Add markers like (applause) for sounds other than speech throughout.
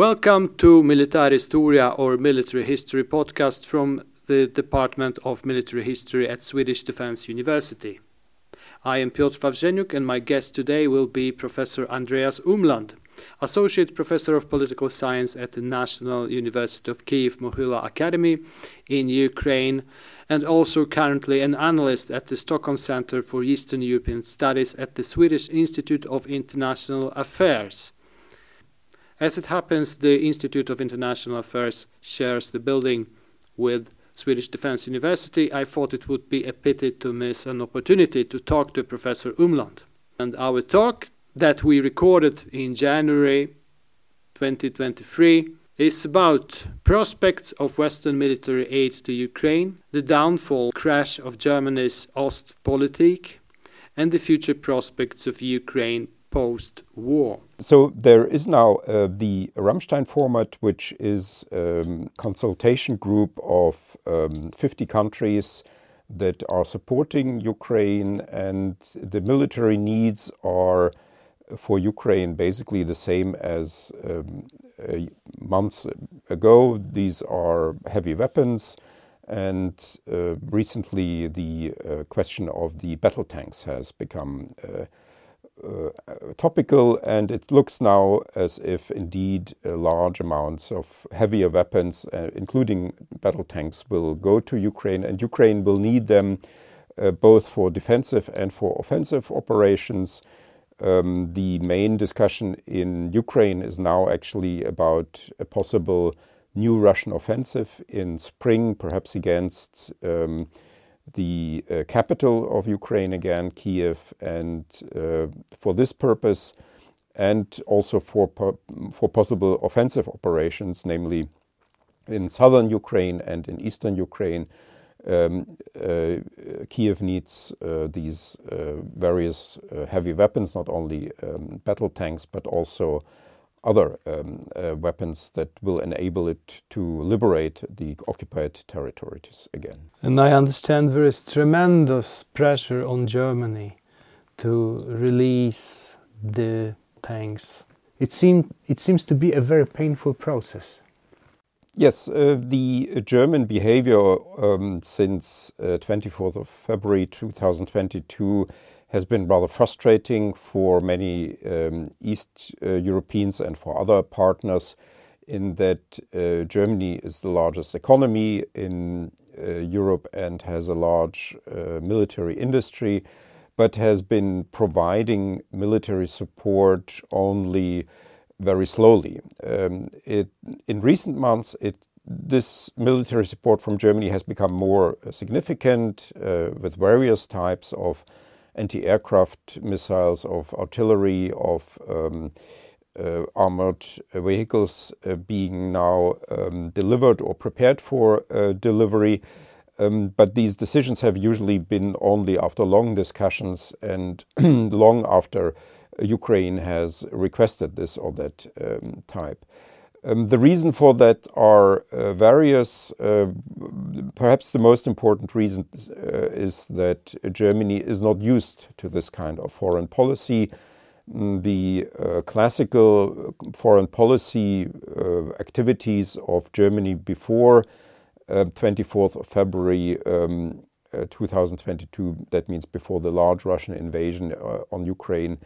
Welcome to Militär Historia or Military History podcast from the Department of Military History at Swedish Defence University. I am Piotr Wawrzeniuk and my guest today will be Professor Andreas Umland, Associate Professor of Political Science at the National University of Kiev Mohyla Academy in Ukraine and also currently an analyst at the Stockholm Center for Eastern European Studies at the Swedish Institute of International Affairs. As it happens, the Institute of International Affairs shares the building with Swedish Defence University. I thought it would be a pity to miss an opportunity to talk to Professor Umland. And our talk that we recorded in January 2023 is about prospects of Western military aid to Ukraine, the downfall crash of Germany's Ostpolitik, and the future prospects of Ukraine post war. So there is now uh, the Ramstein format, which is a um, consultation group of um, 50 countries that are supporting Ukraine, and the military needs are for Ukraine basically the same as um, months ago. These are heavy weapons, and uh, recently the uh, question of the battle tanks has become uh, uh, topical, and it looks now as if indeed uh, large amounts of heavier weapons, uh, including battle tanks, will go to Ukraine, and Ukraine will need them both for defensive and for offensive operations. Um, the main discussion in Ukraine is now actually about a possible new Russian offensive in spring, perhaps against um, the uh, capital of Ukraine again, Kiev, and uh, for this purpose, and also for po for possible offensive operations, namely in southern Ukraine and in eastern Ukraine. Um, uh, Kiev needs uh, these uh, various uh, heavy weapons, not only um, battle tanks, but also other um, uh, weapons that will enable it to liberate the occupied territories again. And I understand there is tremendous pressure on Germany to release the tanks. It, seem, it seems to be a very painful process. Yes, uh, the German behavior um, since uh, 24th of February 2022 has been rather frustrating for many um, East uh, Europeans and for other partners, in that uh, Germany is the largest economy in uh, Europe and has a large uh, military industry, but has been providing military support only very slowly. Um, it, in recent months, it this military support from Germany has become more significant uh, with various types of anti-aircraft missiles, of artillery, of um, uh, armored vehicles uh, being now um, delivered or prepared for uh, delivery. Um, but these decisions have usually been only after long discussions and (clears throat) long after Ukraine has requested this or that um, type. Um, the reason for that are uh, various. Uh, perhaps the most important reason uh, is that Germany is not used to this kind of foreign policy. Mm, the uh, classical foreign policy uh, activities of Germany before 24th uh, of February um, 2022, that means before the large Russian invasion on Ukraine,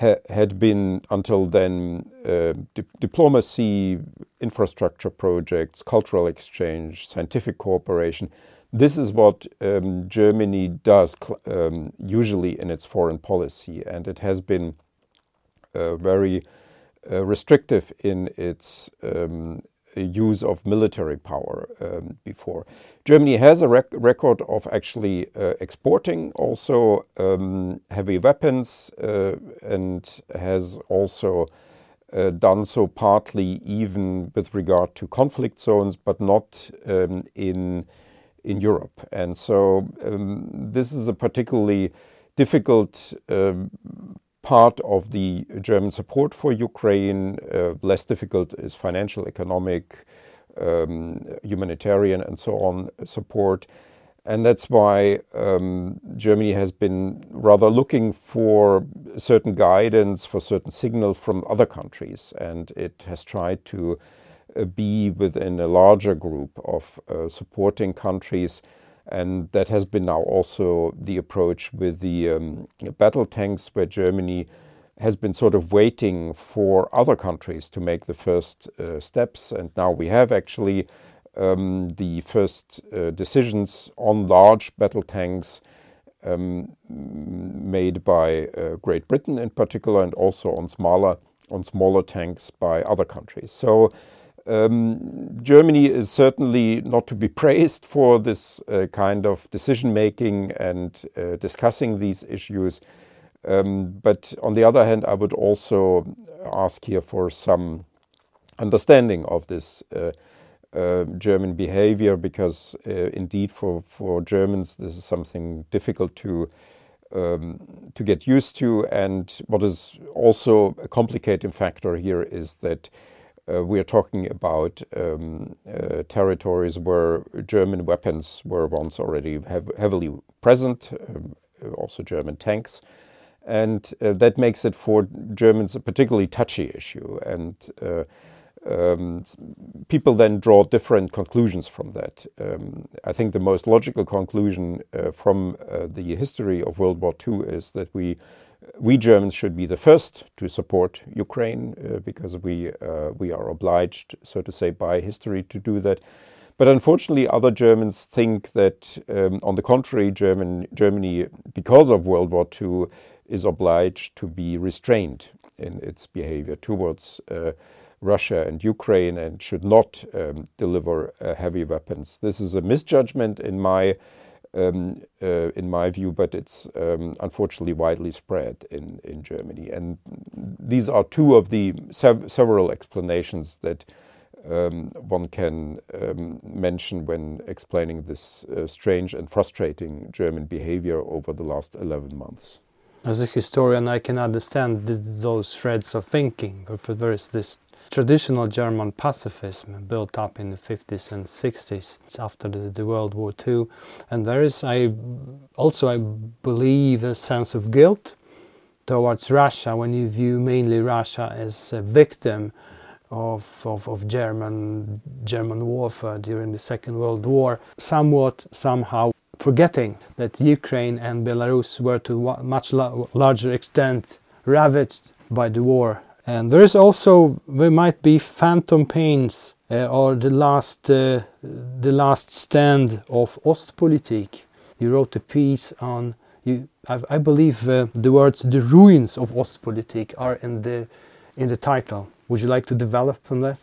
ha had been until then uh, di diplomacy, infrastructure projects, cultural exchange, scientific cooperation. This is what um, Germany does um, usually in its foreign policy, and it has been uh, very uh, restrictive in its um, use of military power um, before. Germany has a rec record of actually uh, exporting also um, heavy weapons uh, and has also uh, done so partly even with regard to conflict zones, but not um, in in Europe. And so um, this is a particularly difficult um, part of the German support for Ukraine. Uh, less difficult is financial, economic, humanitarian, and so on support. And that's why um, Germany has been rather looking for certain guidance, for certain signals from other countries. And it has tried to uh, be within a larger group of uh, supporting countries. And that has been now also the approach with the um, battle tanks, where Germany has been sort of waiting for other countries to make the first uh, steps. And now we have actually um, the first uh, decisions on large battle tanks um, made by uh, Great Britain in particular, and also on smaller on smaller tanks by other countries. So. Um, Germany is certainly not to be (laughs) praised for this uh, kind of decision making and uh, discussing these issues. Um, but on the other hand, I would also ask here for some understanding of this uh, uh, German behavior because uh, indeed for, for Germans this is something difficult to um, to get used to. And what is also a complicating factor here is that uh, we are talking about um, uh, territories where German weapons were once already hev heavily present, um, also German tanks, and uh, that makes it for Germans a particularly touchy issue. And uh, um, people then draw different conclusions from that. Um, I think the most logical conclusion uh, from uh, the history of World War II is that we we Germans should be the first to support Ukraine uh, because we uh, we are obliged, so to say, by history to do that. But unfortunately, other Germans think that, um, on the contrary, German, Germany, because of World War II, is obliged to be restrained in its behavior towards uh, Russia and Ukraine and should not um, deliver uh, heavy weapons. This is a misjudgment in my um, uh, in my view, but it's um, unfortunately widely spread in, in Germany. And these are two of the sev several explanations that um, one can um, mention when explaining this uh, strange and frustrating German behavior over the last 11 months. As a historian, I can understand those threads of thinking, but there is this traditional German pacifism built up in the 50s and 60s after the, the, World War II. And there is, I also, I believe, a sense of guilt towards Russia when you view mainly Russia as a victim of, of, of German, German warfare during the Second World War, somewhat, somehow forgetting that Ukraine and Belarus were to a much larger extent ravaged by the war and there is also there might be phantom pains uh, or the last uh, the last stand of Ostpolitik. You wrote a piece on you. I, I believe uh, the words "the ruins of Ostpolitik" are in the in the title. Would you like to develop on that?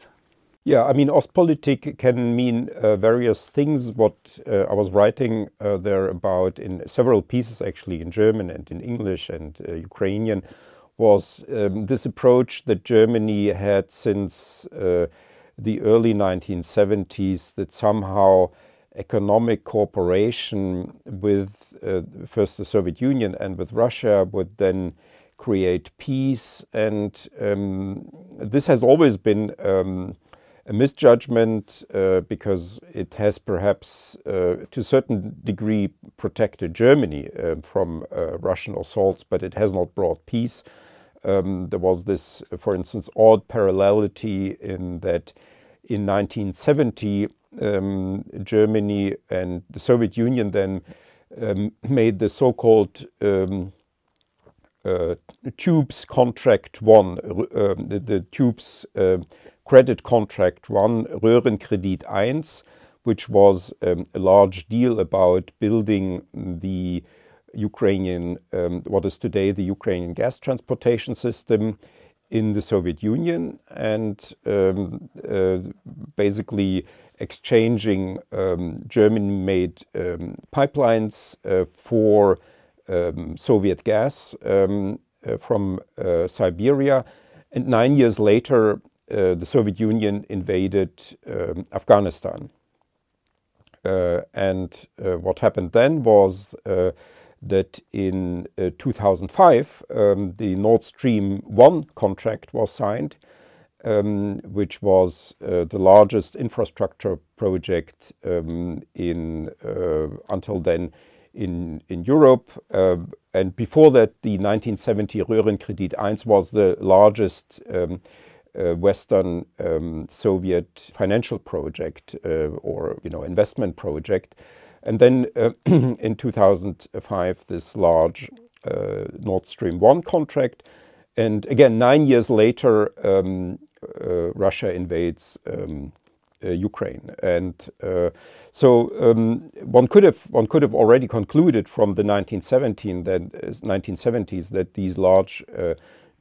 Yeah, I mean, Ostpolitik can mean uh, various things. What uh, I was writing uh, there about in several pieces, actually, in German and in English and Ukrainian, was um, this approach that Germany had since uh, the early 1970s that somehow economic cooperation with uh, first the Soviet Union and with Russia would then create peace. And um, this has always been um, a misjudgment uh, because it has perhaps, uh, to a certain degree, protected Germany uh, from uh, Russian assaults, but it has not brought peace. Um, there was this, for instance, odd parallelity in that in 1970, um, Germany and the Soviet Union then um, made the so called um, Tubes Contract One, uh, the, Tubes uh, Credit Contract One, Röhrenkredit 1, which was um, a large deal about building the Ukrainian, um, what is today the Ukrainian gas transportation system in the Soviet Union, and um, uh, basically exchanging German made um, pipelines uh, for um, Soviet gas um, uh, from uh, Siberia. And nine years later, uh, the Soviet Union invaded Afghanistan. Uh, and what happened then was that in uh, 2005 um, the Nord Stream 1 contract was signed. um, which was uh, the largest infrastructure project um, in uh, until then in in Europe. Uh, and before that, the 1970 Röhrenkredit 1 was the largest um, uh, Western um, Soviet financial project uh, or you know investment project. And then uh, (clears throat) in 2005, this large Nord Stream 1 contract. And again, nine years later, um, uh, Russia invades um, uh, Ukraine, and uh, so um, one could have one could have already concluded from the 1917 that 1970s that these large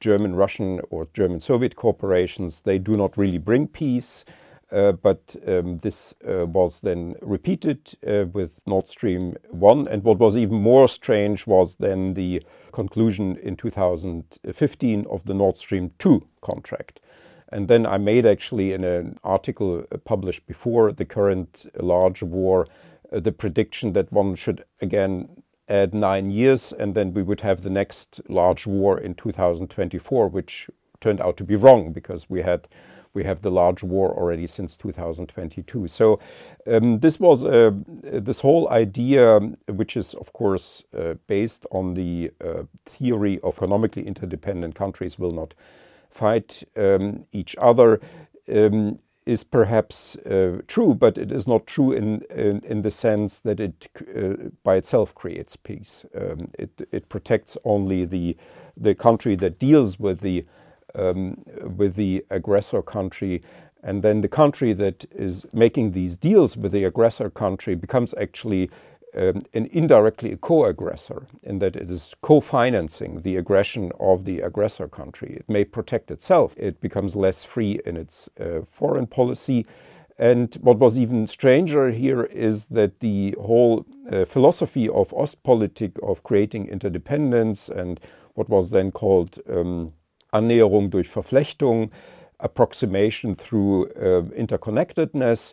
German, Russian, or German Soviet corporations they do not really bring peace. Uh, but um, this uh, was then repeated uh, with Nord Stream 1. And what was even more strange was then the conclusion in 2015 of the Nord Stream 2 contract. And then I made actually in an article published before the current large war uh, the prediction that one should again add nine years and then we would have the next large war in 2024, which turned out to be wrong because we had we have the large war already since 2022. So um, this was uh, this whole idea, which is of course uh, based on the uh, theory of economically interdependent countries, will not fight um, each other um, is perhaps uh, true, but it is not true in, in, in the sense that it uh, by itself creates peace. Um, it, it protects only the, the country that deals with the, um, with the aggressor country. And then the country that is making these deals with the aggressor country becomes actually um, indirectly a co-aggressor in that it is co-financing the aggression of the aggressor country. It may protect itself. It becomes less free in its uh, foreign policy. And what was even stranger here is that the whole uh, philosophy of Ostpolitik, of creating interdependence and what was then called um, Annäherung durch Verflechtung, approximation through uh, interconnectedness,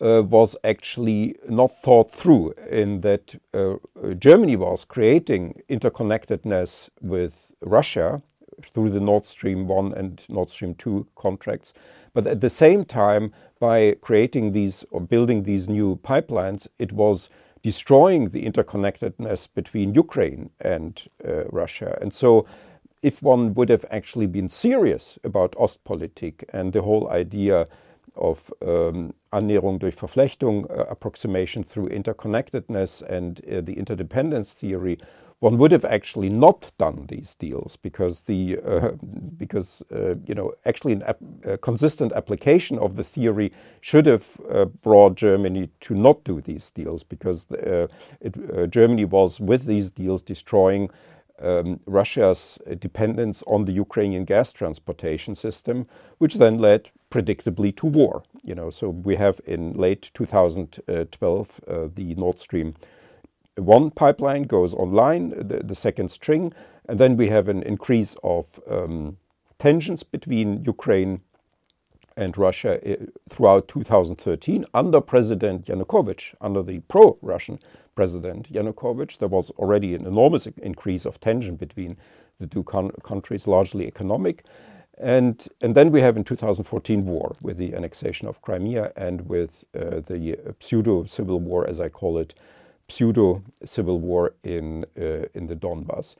uh, was actually not thought through in that uh, Germany was creating interconnectedness with Russia through the Nord Stream 1 and Nord Stream 2 contracts. But at the same time, by creating these or building these new pipelines, it was destroying the interconnectedness between Ukraine and uh, Russia. And so, if one would have actually been serious about Ostpolitik and the whole idea of um, Annäherung durch Verflechtung, uh, approximation through interconnectedness, and uh, the interdependence theory, one would have actually not done these deals because the uh, because uh, you know actually an ap a consistent application of the theory should have uh, brought Germany to not do these deals because uh, it, Germany was with these deals destroying um, Russia's dependence on the Ukrainian gas transportation system, which then led predictably to war. You know, so we have in late 2012 uh, the Nord Stream one pipeline goes online, the, the, second string, and then we have an increase of um, tensions between Ukraine and Russia uh, throughout 2013 under President Yanukovych, under the pro-Russian President Yanukovych. There was already an enormous increase of tension between the two countries, largely economic. And, and then we have in 2014 war with the annexation of Crimea and with uh, the pseudo civil war, as I call it, pseudo civil war in, uh, in the Donbass.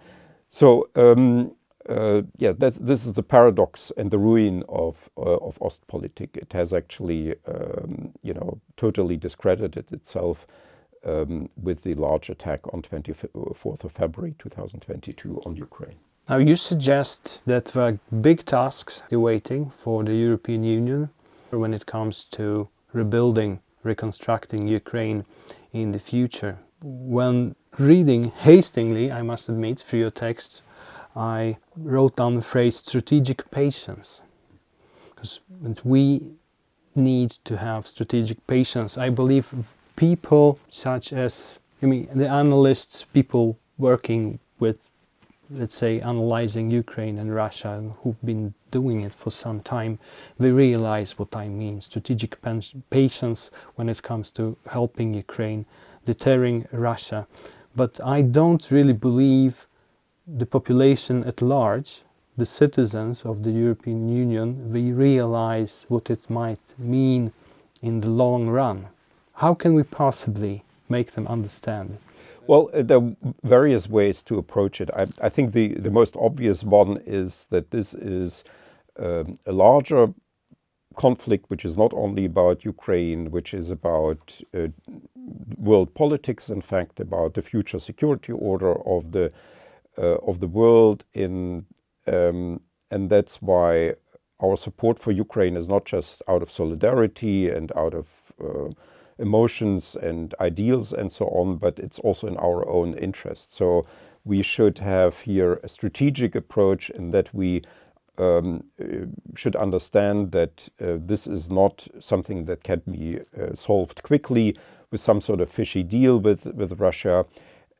So, um, uh, yeah, this is the paradox and the ruin of, uh, of Ostpolitik. It has actually, um, you know, totally discredited itself um, with the large attack on 24th of February 2022 on Ukraine. Now, you suggest that there are big tasks awaiting for the European Union when it comes to rebuilding, reconstructing Ukraine in the future. When reading hastily, I must admit, through your text, I wrote down the phrase strategic patience. Because we need to have strategic patience. I believe people such as, I mean, the analysts, people working with let's say, analyzing Ukraine and Russia, who've been doing it for some time, they realize what I mean strategic patience when it comes to helping Ukraine, deterring Russia. But I don't really believe the population at large the citizens of the European Union, they realize what it might mean in the long run? How can we possibly make them understand? Well, uh, there are various ways to approach it. I, I, think the, the most obvious one is that this is um, a larger conflict which is not only about Ukraine, which is about uh, world politics, in fact, about the future security order of the uh, of the world. In um, and that's why our support for Ukraine is not just out of solidarity and out of uh, emotions and ideals and so on, but it's also in our own interest. So we should have here a strategic approach in that we um, uh, should understand that uh, this is not something that can be uh, solved quickly with some sort of fishy deal with, with Russia,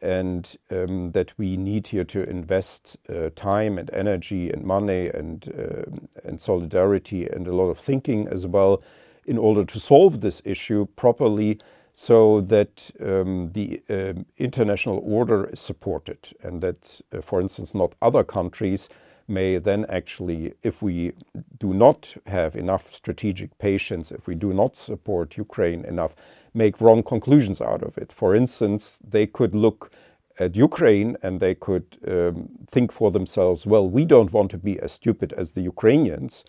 and um, that we need here to invest uh, time and energy and money and, uh, and solidarity and a lot of thinking as well in order to solve this issue properly so that um, the um, international order is supported and that, uh, for instance, not other countries may then actually, if we do not have enough strategic patience, if we do not support Ukraine enough, make wrong conclusions out of it. For instance, they could look at Ukraine and they could um, think for themselves, well, we don't want to be as stupid as the Ukrainians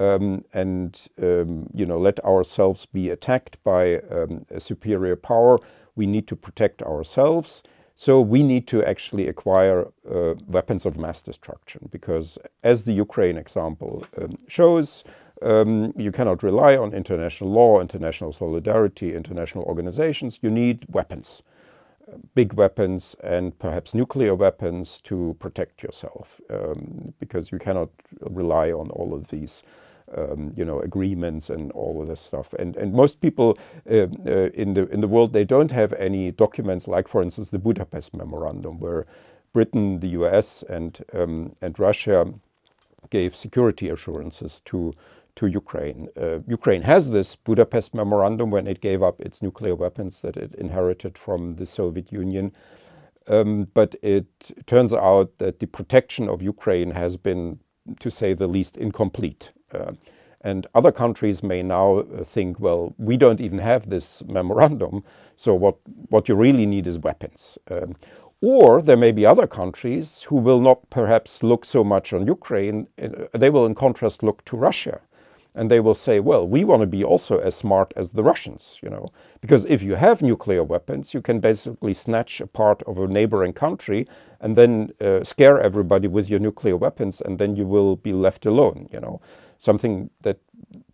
um, and um, you know let ourselves be attacked by um, a superior power. We need to protect ourselves. So we need to actually acquire uh, weapons of mass destruction because, as the Ukraine example um, shows, um, you cannot rely on international law, international solidarity, international organizations. You need weapons, big weapons, and perhaps nuclear weapons to protect yourself, um, because you cannot rely on all of these um, you know agreements and all of this stuff. And and most people uh, uh, in the in the world they don't have any documents like, for instance, the Budapest Memorandum, where Britain, the U.S. and um, and Russia gave security assurances to to Ukraine. Uh, Ukraine has this Budapest Memorandum when it gave up its nuclear weapons that it inherited from the Soviet Union. Um, but it turns out that the protection of Ukraine has been, to say the least, incomplete. Uh, and other countries may now uh, think, well, we don't even have this memorandum, so what, what you really need is weapons. Um, or there may be other countries who will not perhaps look so much on Ukraine, uh, they will in contrast look to Russia. And they will say, well, we want to be also as smart as the Russians, you know. Because if you have nuclear weapons, you can basically snatch a part of a neighboring country and then uh, scare everybody with your nuclear weapons, and then you will be left alone, you know something that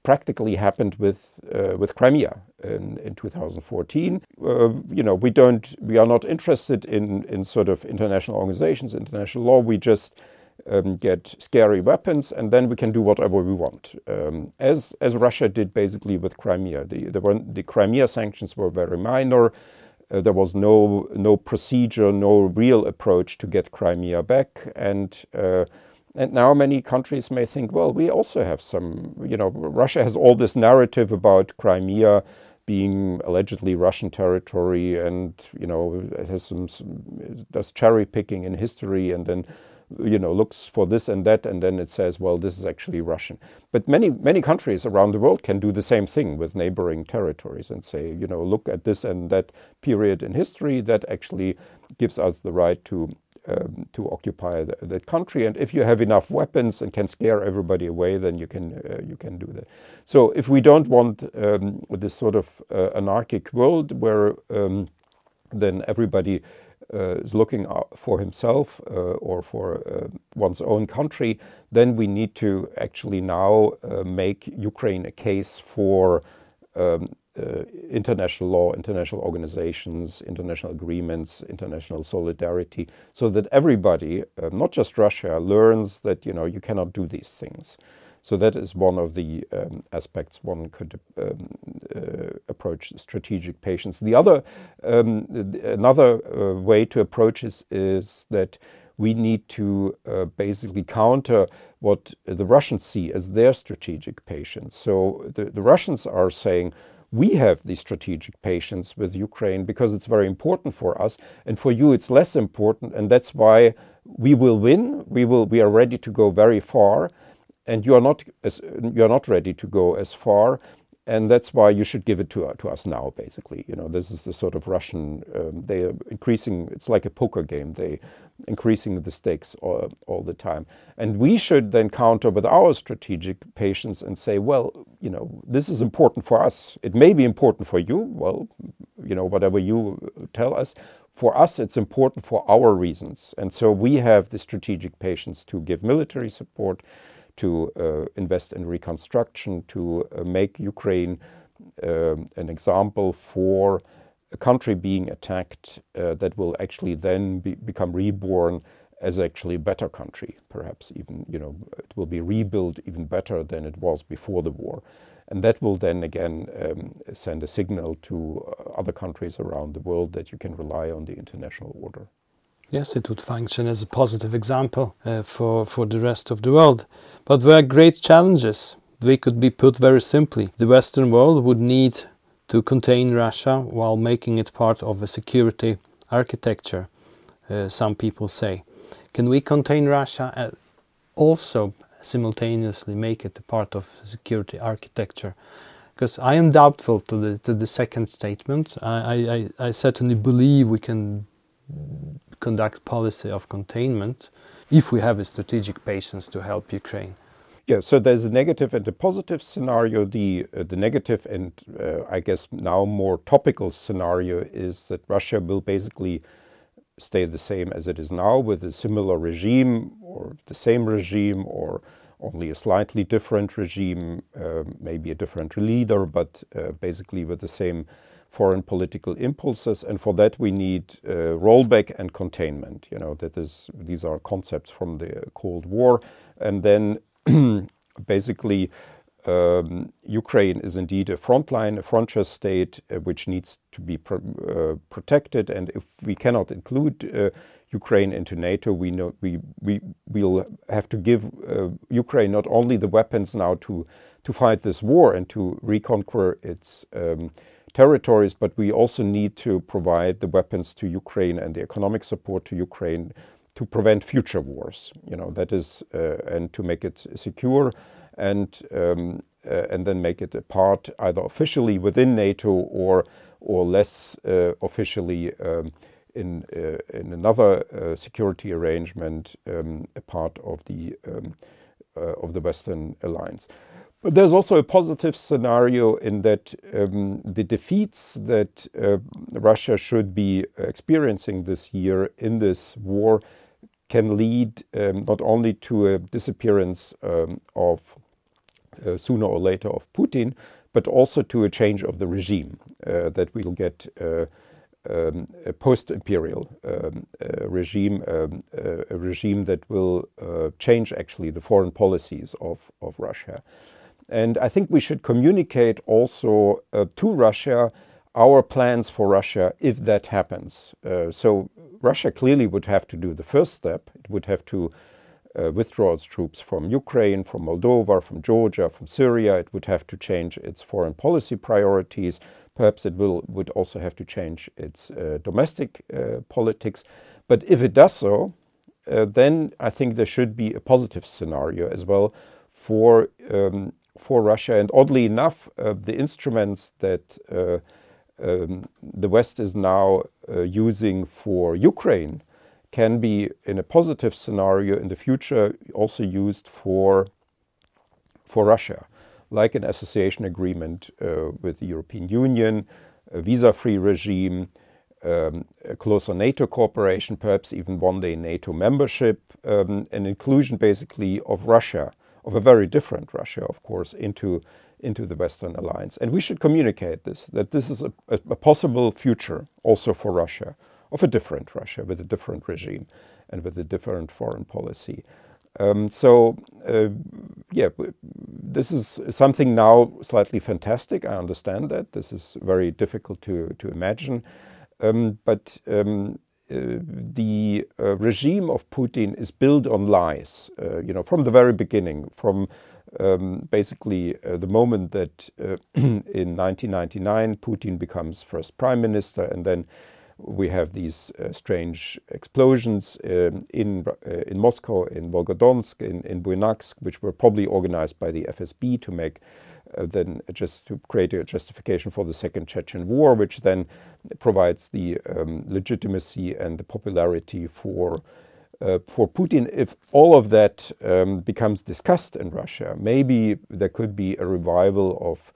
practically happened with uh, with Crimea in, in 2014. Uh, you know, we don't, we are not interested in in sort of international organizations, international law. We just um, get scary weapons, and then we can do whatever we want, um, as as Russia did basically with Crimea. The the, one, the Crimea sanctions were very minor. Uh, there was no no procedure, no real approach to get Crimea back, and uh, and now many countries may think, well, we also have some, you know, Russia has all this narrative about Crimea being allegedly Russian territory and, you know, has some, some does cherry picking in history and then, you know, looks for this and that and then it says, well, this is actually Russian. But many, many countries around the world can do the same thing with neighboring territories and say, you know, look at this and that period in history that actually gives us the right to um, to occupy the, country. And if you have enough weapons and can scare everybody away, then you can uh, you can do that. So if we don't want um, this sort of uh, anarchic world where um, then everybody uh, is looking for himself uh, or for uh, one's own country, then we need to actually now uh, make Ukraine a case for um, uh, international law, international organizations, international agreements, international solidarity, so that everybody, uh, not just Russia, learns that you know you cannot do these things. So that is one of the um, aspects one could um, uh, approach strategic patience. The other, um, another uh, way to approach this is that we need to uh, basically counter what the Russians see as their strategic patience. So the, the Russians are saying, we have the strategic patience with Ukraine because it's very important for us, and for you it's less important, and that's why we will win. We will. We are ready to go very far, and you are not as you are not ready to go as far, and that's why you should give it to to us now. Basically, you know, this is the sort of Russian. Um, they are increasing. It's like a poker game. They increasing the stakes all, all the time, and we should then counter with our strategic patience and say, well, you know, this is important for us. It may be important for you. Well, you know, whatever you tell us. For us, it's important for our reasons, and so we have the strategic patience to give military support to uh, invest in reconstruction, to uh, make Ukraine um, an example for a country being attacked uh, that will actually then be, become reborn as actually a better country, perhaps even, you know, it will be rebuilt even better than it was before the war. And that will then again um, send a signal to other countries around the world that you can rely on the international order. Yes, it would function as a positive example uh, for, for the rest of the world. But there are great challenges. They could be put very simply. The Western world would need to contain Russia while making it part of a security architecture, uh, some people say. Can we contain Russia and also simultaneously make it a part of security architecture? Because I am doubtful to the to the second statement. I, I, I certainly believe we can conduct policy of containment if we have a strategic patience to help Ukraine. Yeah, so there's a negative and a positive scenario. The uh, the negative and uh, I guess now more topical scenario is that Russia will basically stay the same as it is now with a similar regime or the same regime or only a slightly different regime, uh, maybe a different leader, but uh, basically with the same foreign political impulses, and for that we need uh, rollback and containment. You know that is these are concepts from the Cold War, and then (clears throat) basically. Um, Ukraine is indeed a frontline, a frontier state uh, which needs to be pro uh, protected. And if we cannot include uh, Ukraine into NATO, we know we we will have to give uh, Ukraine not only the weapons now to to fight this war and to reconquer its um, territories, but we also need to provide the weapons to Ukraine and the economic support to Ukraine to prevent future wars. You know that is, uh, and to make it secure, and um, uh, and then make it a part either officially within NATO or or less uh, officially. Um, in, uh, in another uh, security arrangement, um, a part of the um, uh, of the Western alliance. There's also a positive scenario in that um, the defeats that uh, Russia should be experiencing this year in this war can lead um, not only to a disappearance um, of uh, sooner or later of Putin, but also to a change of the regime uh, that we'll get. Uh, um, a post-imperial um, uh, regime, um, uh, a regime that will uh, change actually the foreign policies of, of Russia. And I think we should communicate also uh, to Russia our plans for Russia if that happens. Uh, so Russia clearly would have to do the first step. It would have to uh, withdraw its troops from Ukraine, from Moldova, from Georgia, from Syria. It would have to change its foreign policy priorities. Perhaps it will would also have to change its uh, domestic uh, politics. But if it does so, uh, then I think there should be a positive scenario as well for um, for Russia. And oddly enough, uh, the instruments that uh, um, the West is now uh, using for Ukraine can be, in a positive scenario in the future, also used for for Russia, like an association agreement uh, with the European Union, a visa-free regime. Um, closer NATO cooperation, perhaps even one day NATO membership, um, an inclusion basically of Russia of a very different Russia, of course, into into the Western alliance. And we should communicate this that this is a, a, a, possible future also for Russia, of a different Russia with a different regime and with a different foreign policy. Um, so, uh, yeah, this is something now slightly fantastic. I understand that this is very difficult to to imagine, um, but um, the uh, regime of Putin is built on lies, uh, you know, from the very beginning, from um, basically uh, the moment that uh, (clears throat) in 1999 Putin becomes first prime minister, and then we have these uh, strange explosions um, in uh, in Moscow, in Volgodonsk, in, in Buynaksk, which were probably organized by the FSB to make then just to create a justification for the Second Chechen War, which then provides the um, legitimacy and the popularity for uh, for Putin, if all of that um, becomes discussed in Russia, maybe there could be a revival of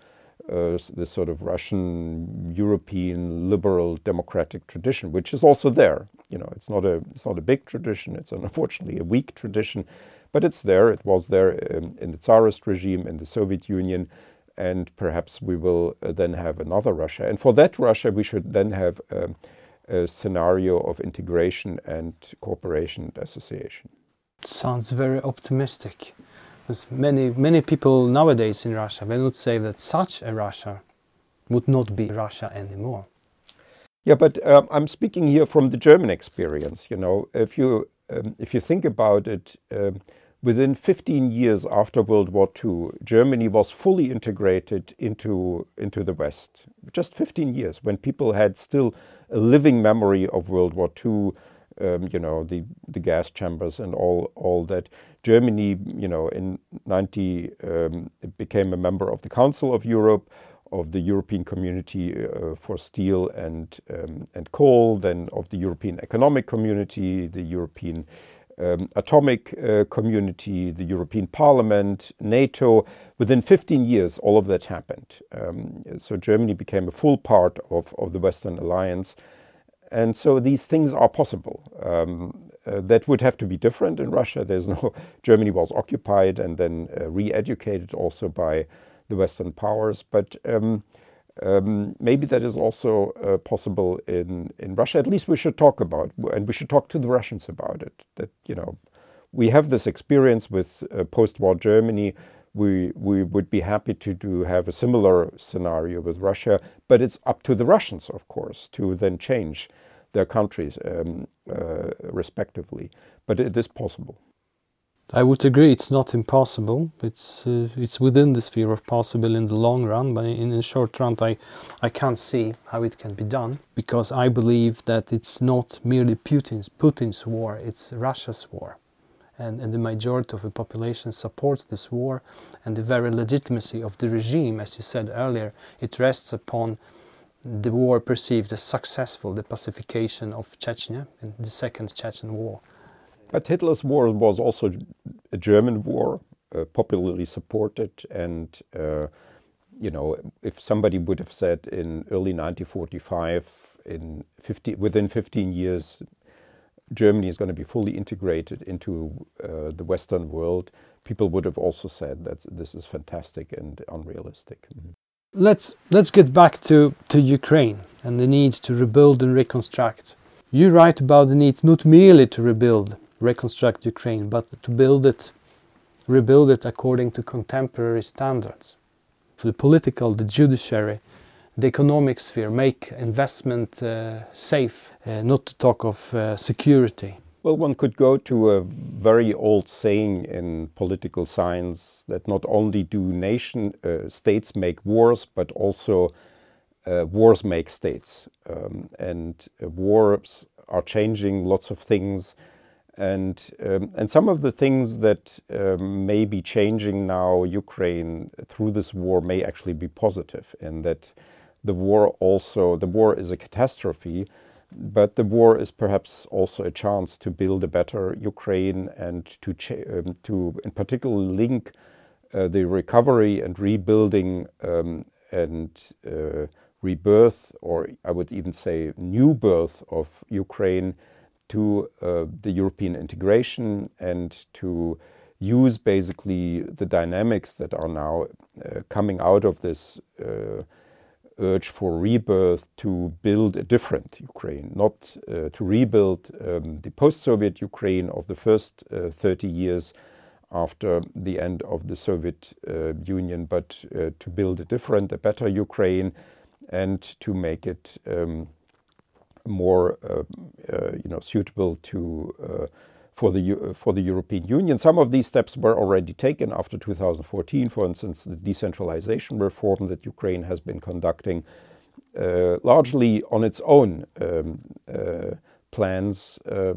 uh, this sort of Russian European liberal democratic tradition, which is also there. You know, it's not a it's not a big tradition. It's (laughs) unfortunately a weak tradition, but it's there. It was there um, in the Tsarist regime in the Soviet Union, and perhaps we will uh, then have another Russia. And for that Russia, we should then have. Um, a scenario of integration and cooperation and association. Sounds very optimistic. Because many, many people nowadays in Russia, they would say that such a Russia would not be Russia anymore. Yeah, but um, I'm speaking here from the German experience. You know, if you um, if you think about it, um, within 15 years after World War II, Germany was fully integrated into into the West. Just 15 years, when people had still a living memory of World War II. Um, you know the the gas chambers and all all that. Germany, you know, in ninety um, became a member of the Council of Europe, of the European Community uh, for Steel and um, and Coal, then of the European Economic Community, the European um, Atomic uh, Community, the European Parliament, NATO. Within 15 years, all of that happened. Um, so Germany became a full part of, of the Western Alliance. And so these things are possible. Um, uh, that would have to be different in Russia. There's no (laughs) Germany was occupied and then uh, re-educated also by the Western powers. But um, um, maybe that is also uh, possible in, in Russia. At least we should talk about, and we should talk to the Russians about it. That you know, we have this experience with uh, post-war Germany. We we would be happy to do have a similar scenario with Russia, but it's up to the Russians, of course, to then change their countries um, uh, respectively. But it is possible. I would agree. It's not impossible. It's uh, it's within the sphere of possible in the long run, but in the short run, I I can't see how it can be done because I believe that it's not merely Putin's Putin's war. It's Russia's war, and and the majority of the population supports this war, and the very legitimacy of the regime, as you said earlier, it rests upon the war perceived as successful, the pacification of Chechnya in the Second Chechen War. But Hitler's war was also a German war, uh, popularly supported, and uh, you know, if somebody would have said in early 1945, in 50, within 15 years, Germany is going to be fully integrated into uh, the Western world, people would have also said that this is fantastic and unrealistic. Mm -hmm. Let's let's get back to, to Ukraine and the need to rebuild and reconstruct. You write about the need not merely to rebuild reconstruct Ukraine, but to build it, rebuild it according to contemporary standards. For the political, the judiciary, the economic sphere, make investment uh, safe, uh, not to talk of uh, security. Well, one could go to a very old saying in political science that not only do nation uh, states make wars, but also uh, wars make states, um, and uh, wars are changing lots of things and um, and some of the things that um, may be changing now Ukraine through this war may actually be positive in that the war also the war is a catastrophe but the war is perhaps also a chance to build a better Ukraine and to um, to in particular link uh, the recovery and rebuilding um, and uh, rebirth or I would even say new birth of Ukraine to uh, the European integration and to use basically the dynamics that are now uh, coming out of this uh, urge for rebirth to build a different Ukraine, not uh, to rebuild um, the post Soviet Ukraine of the first uh, 30 years after the end of the Soviet uh, Union, but to build a different, a better Ukraine, and to make it. Um, more uh, uh, you know suitable to uh, for the for the European Union. Some of these steps were already taken after 2014. For instance, the decentralization reform that Ukraine has been conducting uh, largely on its own um, uh, plans. Uh,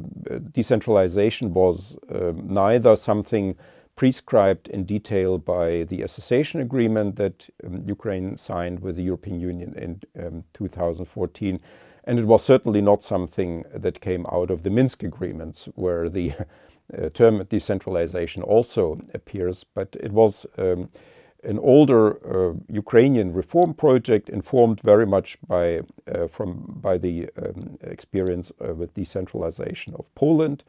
decentralization was um, neither something prescribed in detail by the association agreement that um, Ukraine signed with the European Union in um, 2014. And it was certainly not something that came out of the Minsk agreements, where the (laughs) uh, term decentralization also appears, but it was um, an older uh, Ukrainian reform project informed very much by, uh, from, by the um, experience uh, with decentralization of Poland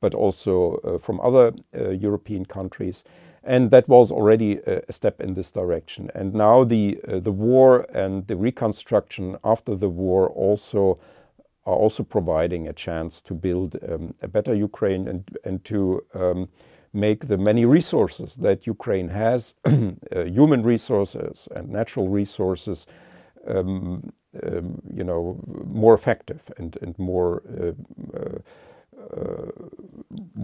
but also uh, from other uh, European countries. And that was already a, step in this direction. And now the, uh, the war and the reconstruction after the war also are also providing a chance to build um, a better Ukraine and, and to um, make the many resources that Ukraine has, (clears throat) uh, human resources and natural resources, um, um, you know, more effective and, and more uh, uh,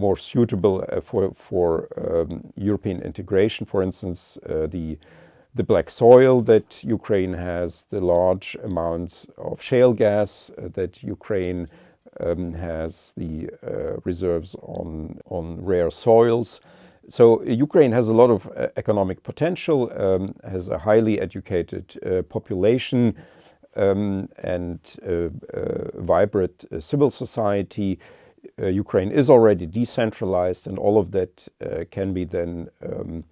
more suitable uh, for for um, European integration. For instance, uh, the the black soil that Ukraine has, the large amounts of shale gas that Ukraine um, has, the uh, reserves on on rare soils. So Ukraine has a lot of uh, economic potential, um, has a highly educated uh, population, um, and vibrant civil society uh, Ukraine is already decentralized, and all of that uh, can be then um,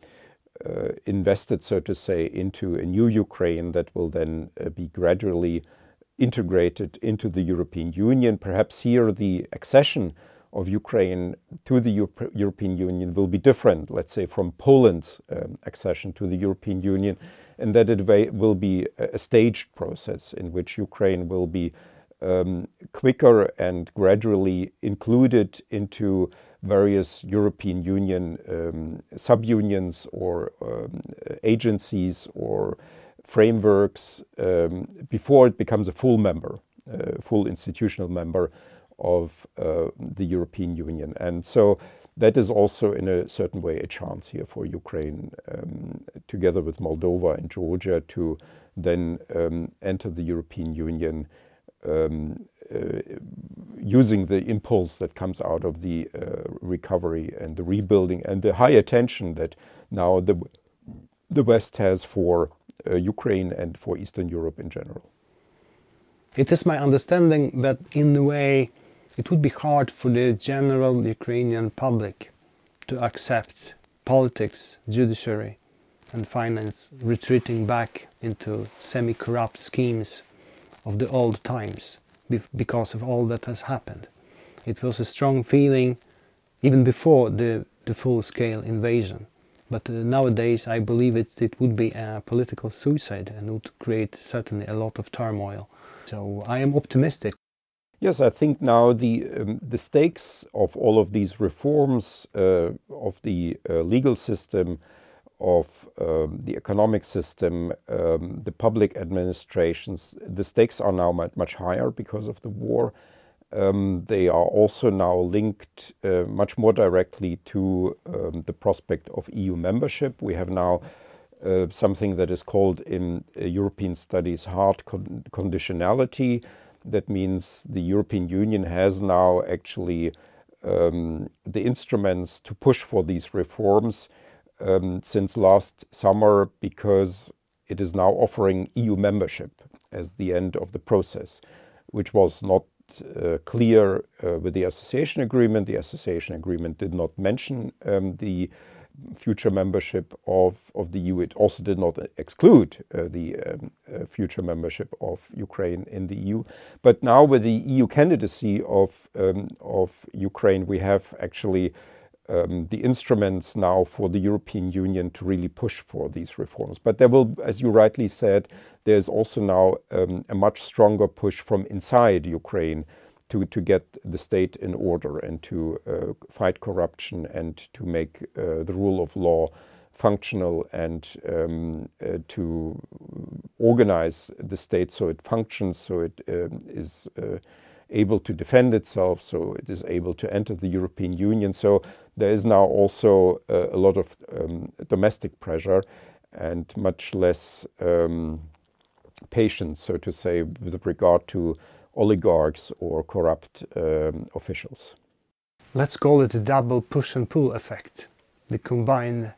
uh, invested, so to say, into a new Ukraine that will then uh, be gradually integrated into the European Union. Perhaps here the accession of Ukraine to the Euro European Union will be different, let's say, from Poland's um, accession to the European Union, and that it will be a staged process in which Ukraine will be um, quicker and gradually included into various European Union um, subunions or um, agencies or frameworks um, before it becomes a full member, uh, full institutional member of uh, the European Union. And so that is also, in a certain way, a chance here for Ukraine, um, together with Moldova and Georgia, to then um, enter the European Union um, uh, using the impulse that comes out of the uh, recovery and the rebuilding and the high attention that now the the West has for uh, Ukraine and for Eastern Europe in general. It is my understanding that in a way it would be hard for the general Ukrainian public to accept politics, judiciary, and finance retreating back into semi corrupt schemes of the old times because of all that has happened. It was a strong feeling even before the, the full-scale invasion. But uh, nowadays I believe it, it would be a political suicide and would create certainly a lot of turmoil. So I am optimistic. Yes, I think now the um, the stakes of all of these reforms uh, of the uh, legal system of um, the economic system, um, the public administrations, the stakes are now much, higher because of the war. Um, they are also now linked uh, much more directly to um, the prospect of EU membership. We have now uh, something that is called in uh, European studies hard con conditionality. That means the European Union has now actually um, the instruments to push for these reforms since last summer because it is now offering EU membership as the end of the process, which was not uh, clear uh, with the association agreement. The association agreement did not mention um, the future membership of, of the EU. It also did not exclude uh, the um, uh, future membership of Ukraine in the EU. But now, with the EU candidacy of, um, of Ukraine, we have actually um, the instruments now for the European Union to really push for these reforms. But there will, as you rightly said, there's also now um, a much stronger push from inside Ukraine to, to get the state in order and to uh, fight corruption and to make uh, the rule of law functional and um, uh, to organize the state so it functions, so it um, is uh, able to defend itself, so it is able to enter the European Union. So there is now also uh, a lot of um, domestic pressure and much less um, patience, so to say, with regard to oligarchs or corrupt um, officials. Let's call it a double push and pull effect. The combined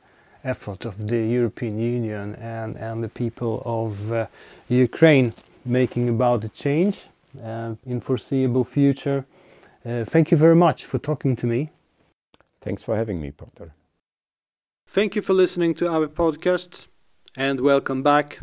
effort of the European Union and, and the people of uh, Ukraine making about a change uh, in foreseeable future. Uh, thank you very much for talking to me. Thanks for having me, Potter. Thank you for listening to our podcast and welcome back.